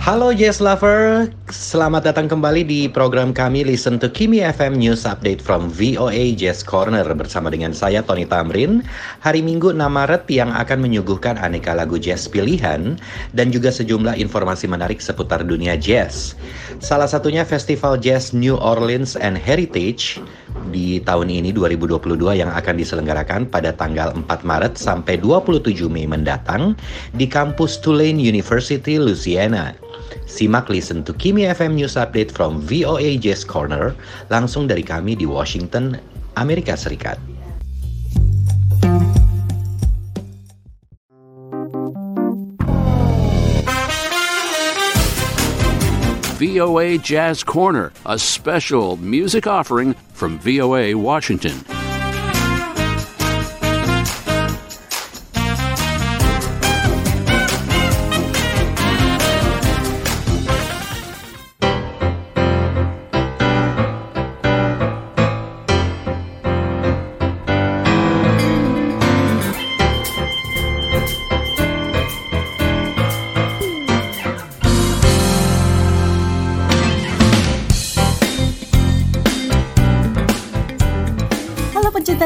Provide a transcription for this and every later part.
Halo Jazz Lover, selamat datang kembali di program kami Listen to Kimi FM News Update from VOA Jazz Corner bersama dengan saya Tony Tamrin. Hari Minggu 6 Maret yang akan menyuguhkan aneka lagu jazz pilihan dan juga sejumlah informasi menarik seputar dunia jazz. Salah satunya Festival Jazz New Orleans and Heritage di tahun ini 2022 yang akan diselenggarakan pada tanggal 4 Maret sampai 27 Mei mendatang di kampus Tulane University, Louisiana. Simak Listen to Kimi FM News Update from VOA Jazz Corner langsung dari kami di Washington, Amerika Serikat. VOA Jazz Corner, a special music offering from VOA Washington.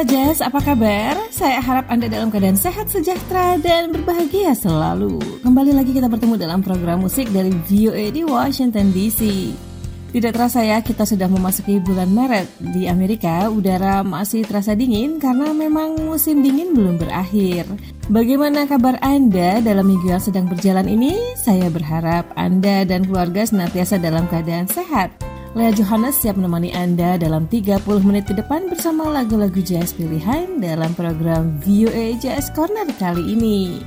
Jazz, apa kabar? Saya harap Anda dalam keadaan sehat, sejahtera, dan berbahagia selalu. Kembali lagi kita bertemu dalam program musik dari VOA di Washington DC. Tidak terasa ya, kita sudah memasuki bulan Maret. Di Amerika, udara masih terasa dingin karena memang musim dingin belum berakhir. Bagaimana kabar Anda dalam minggu yang sedang berjalan ini? Saya berharap Anda dan keluarga senantiasa dalam keadaan sehat. Lea Johannes siap menemani Anda dalam 30 menit ke depan bersama lagu-lagu jazz pilihan dalam program VOA Jazz Corner kali ini.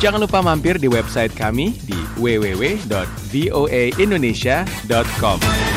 Jangan lupa mampir di website kami di www.voaindonesia.com.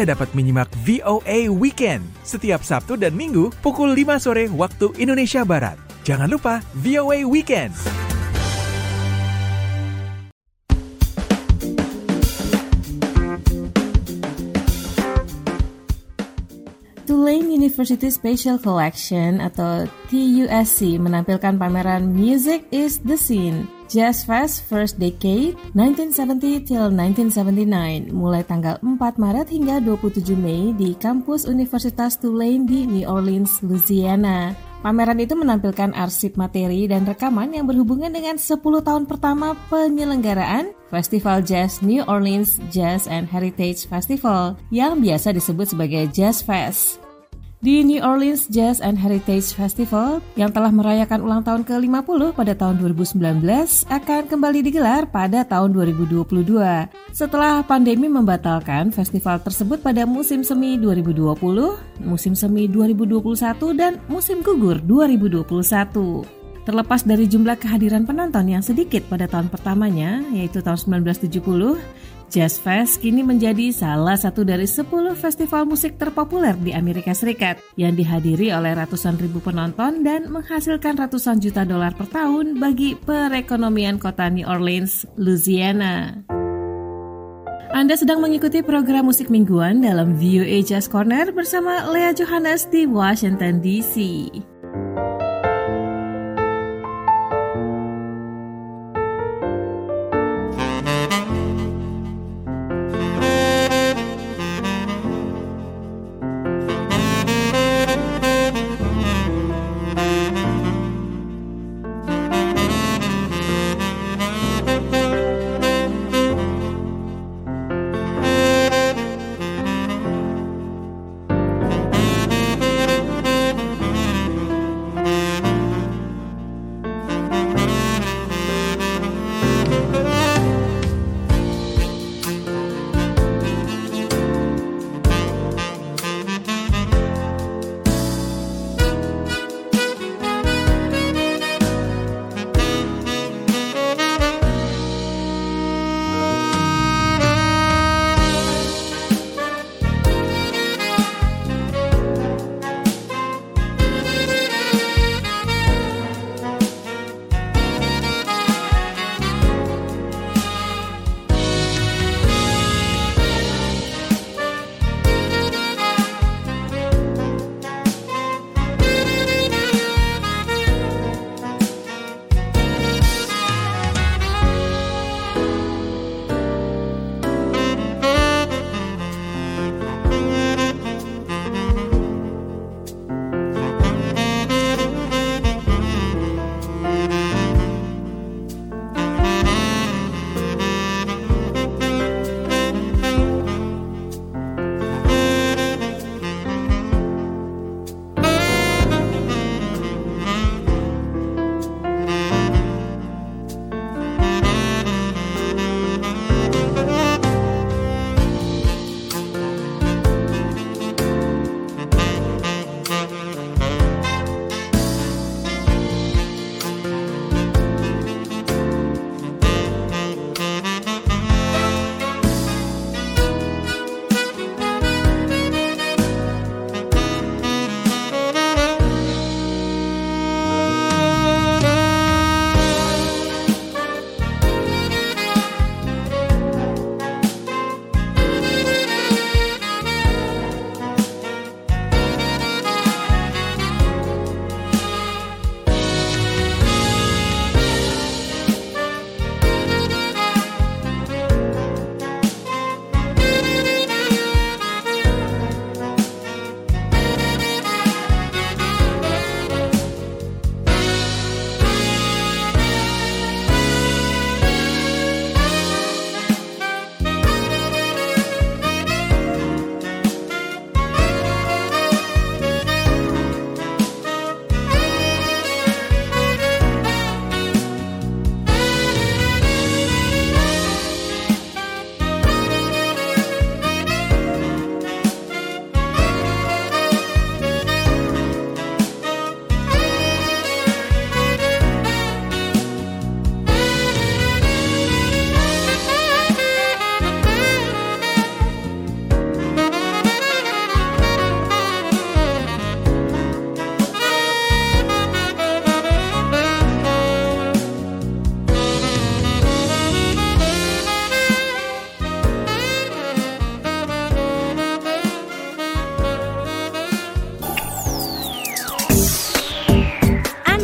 Anda dapat menyimak VOA Weekend setiap Sabtu dan Minggu pukul 5 sore waktu Indonesia Barat. Jangan lupa VOA Weekend. Tulane University Special Collection atau TUSC menampilkan pameran Music is the Scene Jazz Fest First Decade 1970 till 1979 mulai tanggal 4 Maret hingga 27 Mei di kampus Universitas Tulane di New Orleans, Louisiana. Pameran itu menampilkan arsip materi dan rekaman yang berhubungan dengan 10 tahun pertama penyelenggaraan Festival Jazz New Orleans Jazz and Heritage Festival yang biasa disebut sebagai Jazz Fest. Di New Orleans Jazz and Heritage Festival yang telah merayakan ulang tahun ke-50 pada tahun 2019 akan kembali digelar pada tahun 2022. Setelah pandemi membatalkan festival tersebut pada musim semi 2020, musim semi 2021 dan musim gugur 2021. Terlepas dari jumlah kehadiran penonton yang sedikit pada tahun pertamanya, yaitu tahun 1970, Jazz Fest kini menjadi salah satu dari 10 festival musik terpopuler di Amerika Serikat yang dihadiri oleh ratusan ribu penonton dan menghasilkan ratusan juta dolar per tahun bagi perekonomian kota New Orleans, Louisiana. Anda sedang mengikuti program musik mingguan dalam VOA Jazz Corner bersama Lea Johannes di Washington DC.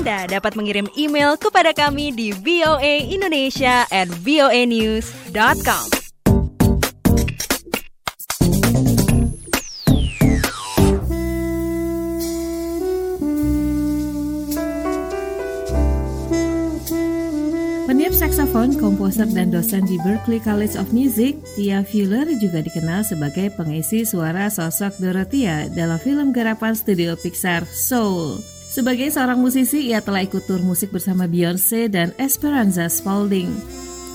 Dapat mengirim email kepada kami di voaindonesia at voanews.com. Peniup saksofon, komposer, dan dosen di Berklee College of Music, Tia Fuller juga dikenal sebagai pengisi suara sosok Dorothea dalam film garapan studio Pixar Soul. Sebagai seorang musisi, ia telah ikut tur musik bersama Beyonce dan Esperanza Spalding.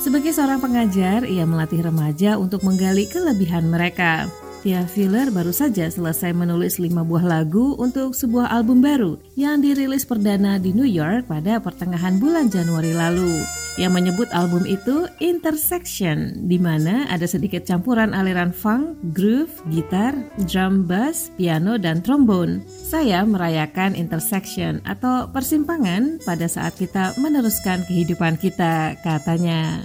Sebagai seorang pengajar, ia melatih remaja untuk menggali kelebihan mereka. Tia Filler baru saja selesai menulis lima buah lagu untuk sebuah album baru yang dirilis perdana di New York pada pertengahan bulan Januari lalu. Yang menyebut album itu Intersection, di mana ada sedikit campuran aliran funk, groove, gitar, drum bass, piano, dan trombone. Saya merayakan intersection atau persimpangan pada saat kita meneruskan kehidupan kita, katanya.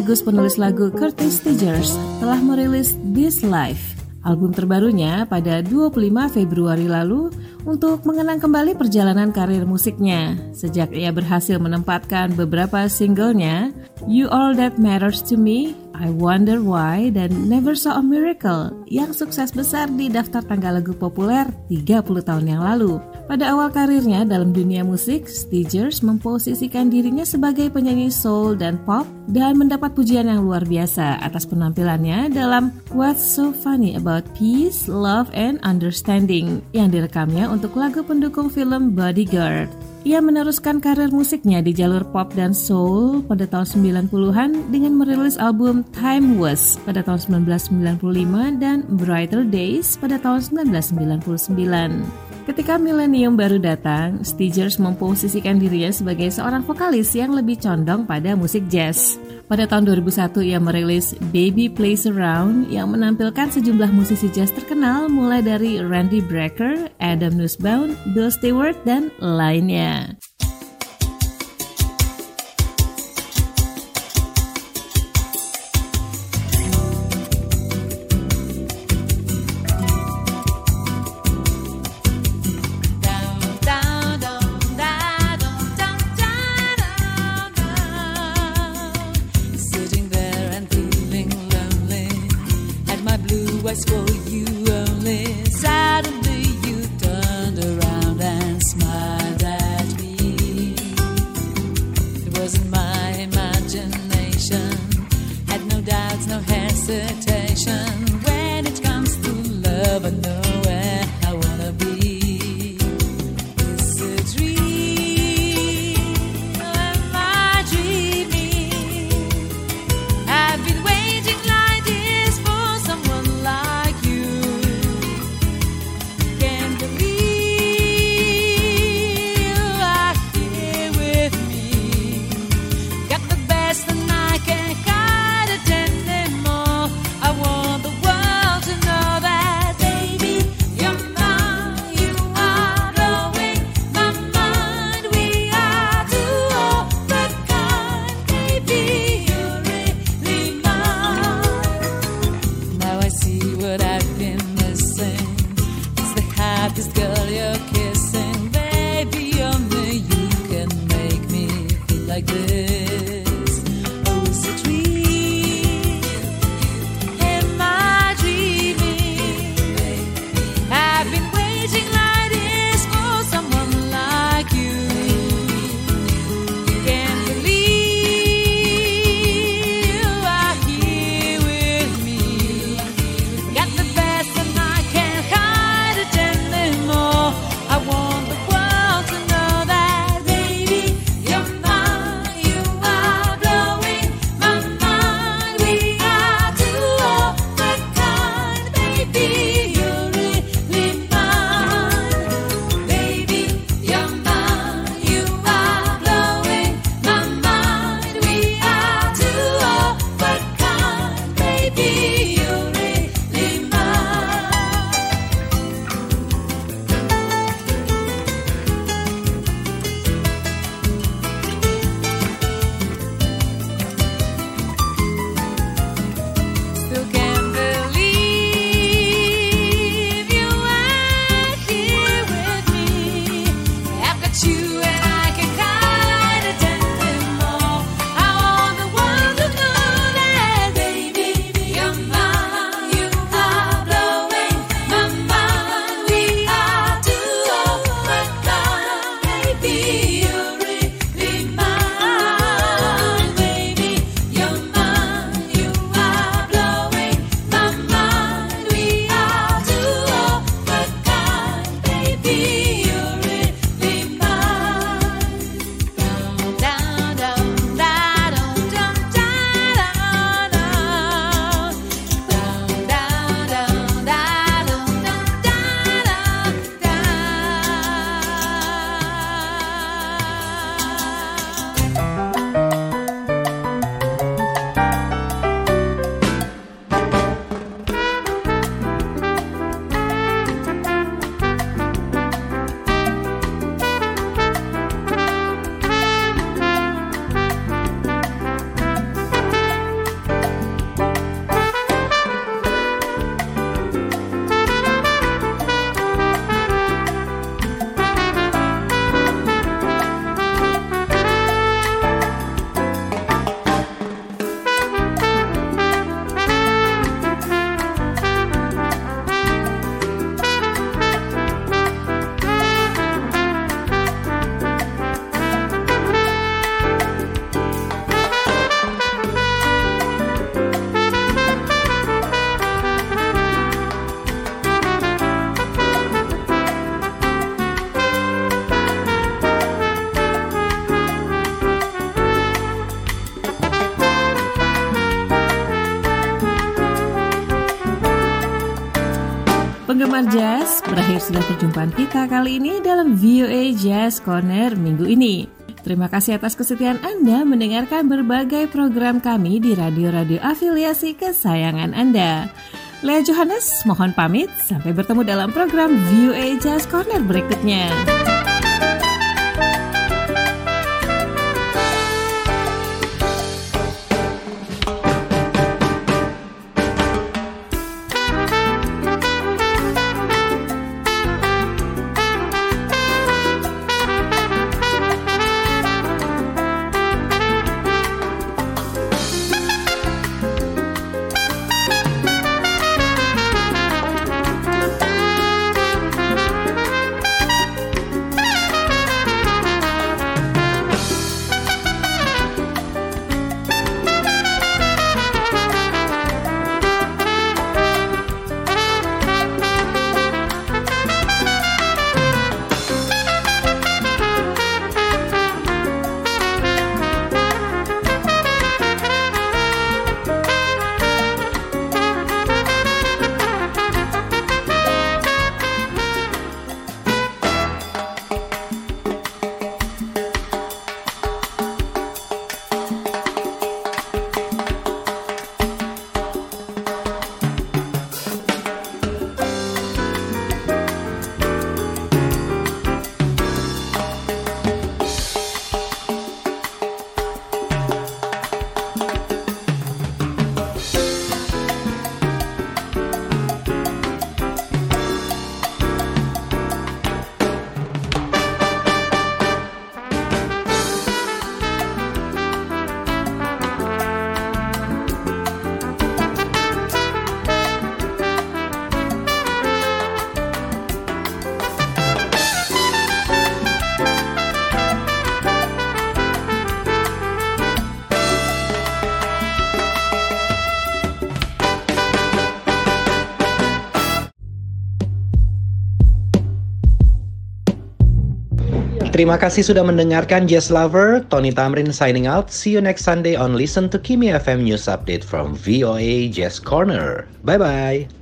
Sekaligus penulis lagu Curtis Stigers telah merilis This Life album terbarunya pada 25 Februari lalu untuk mengenang kembali perjalanan karir musiknya sejak ia berhasil menempatkan beberapa singlenya You All That Matters To Me, I Wonder Why, dan Never Saw a Miracle yang sukses besar di daftar tanggal lagu populer 30 tahun yang lalu. Pada awal karirnya dalam dunia musik, Stigers memposisikan dirinya sebagai penyanyi soul dan pop dan mendapat pujian yang luar biasa atas penampilannya dalam What's So Funny About Peace, Love, and Understanding yang direkamnya untuk lagu pendukung film Bodyguard. Ia meneruskan karir musiknya di jalur pop dan soul pada tahun 90-an dengan merilis album Time Was pada tahun 1995 dan Brighter Days pada tahun 1999. Ketika milenium baru datang, Stigers memposisikan dirinya sebagai seorang vokalis yang lebih condong pada musik jazz. Pada tahun 2001 ia merilis Baby Plays Around yang menampilkan sejumlah musisi jazz terkenal mulai dari Randy Brecker, Adam Nussbaum, Bill Stewart, dan lainnya. Sudah perjumpaan kita kali ini dalam VOA Jazz Corner minggu ini. Terima kasih atas kesetiaan Anda mendengarkan berbagai program kami di radio-radio afiliasi kesayangan Anda. Lea Johannes mohon pamit, sampai bertemu dalam program VOA Jazz Corner berikutnya. Terima kasih sudah mendengarkan Jazz Lover. Tony Tamrin signing out. See you next Sunday on Listen to Kimi FM News Update from VOA Jazz Corner. Bye-bye. The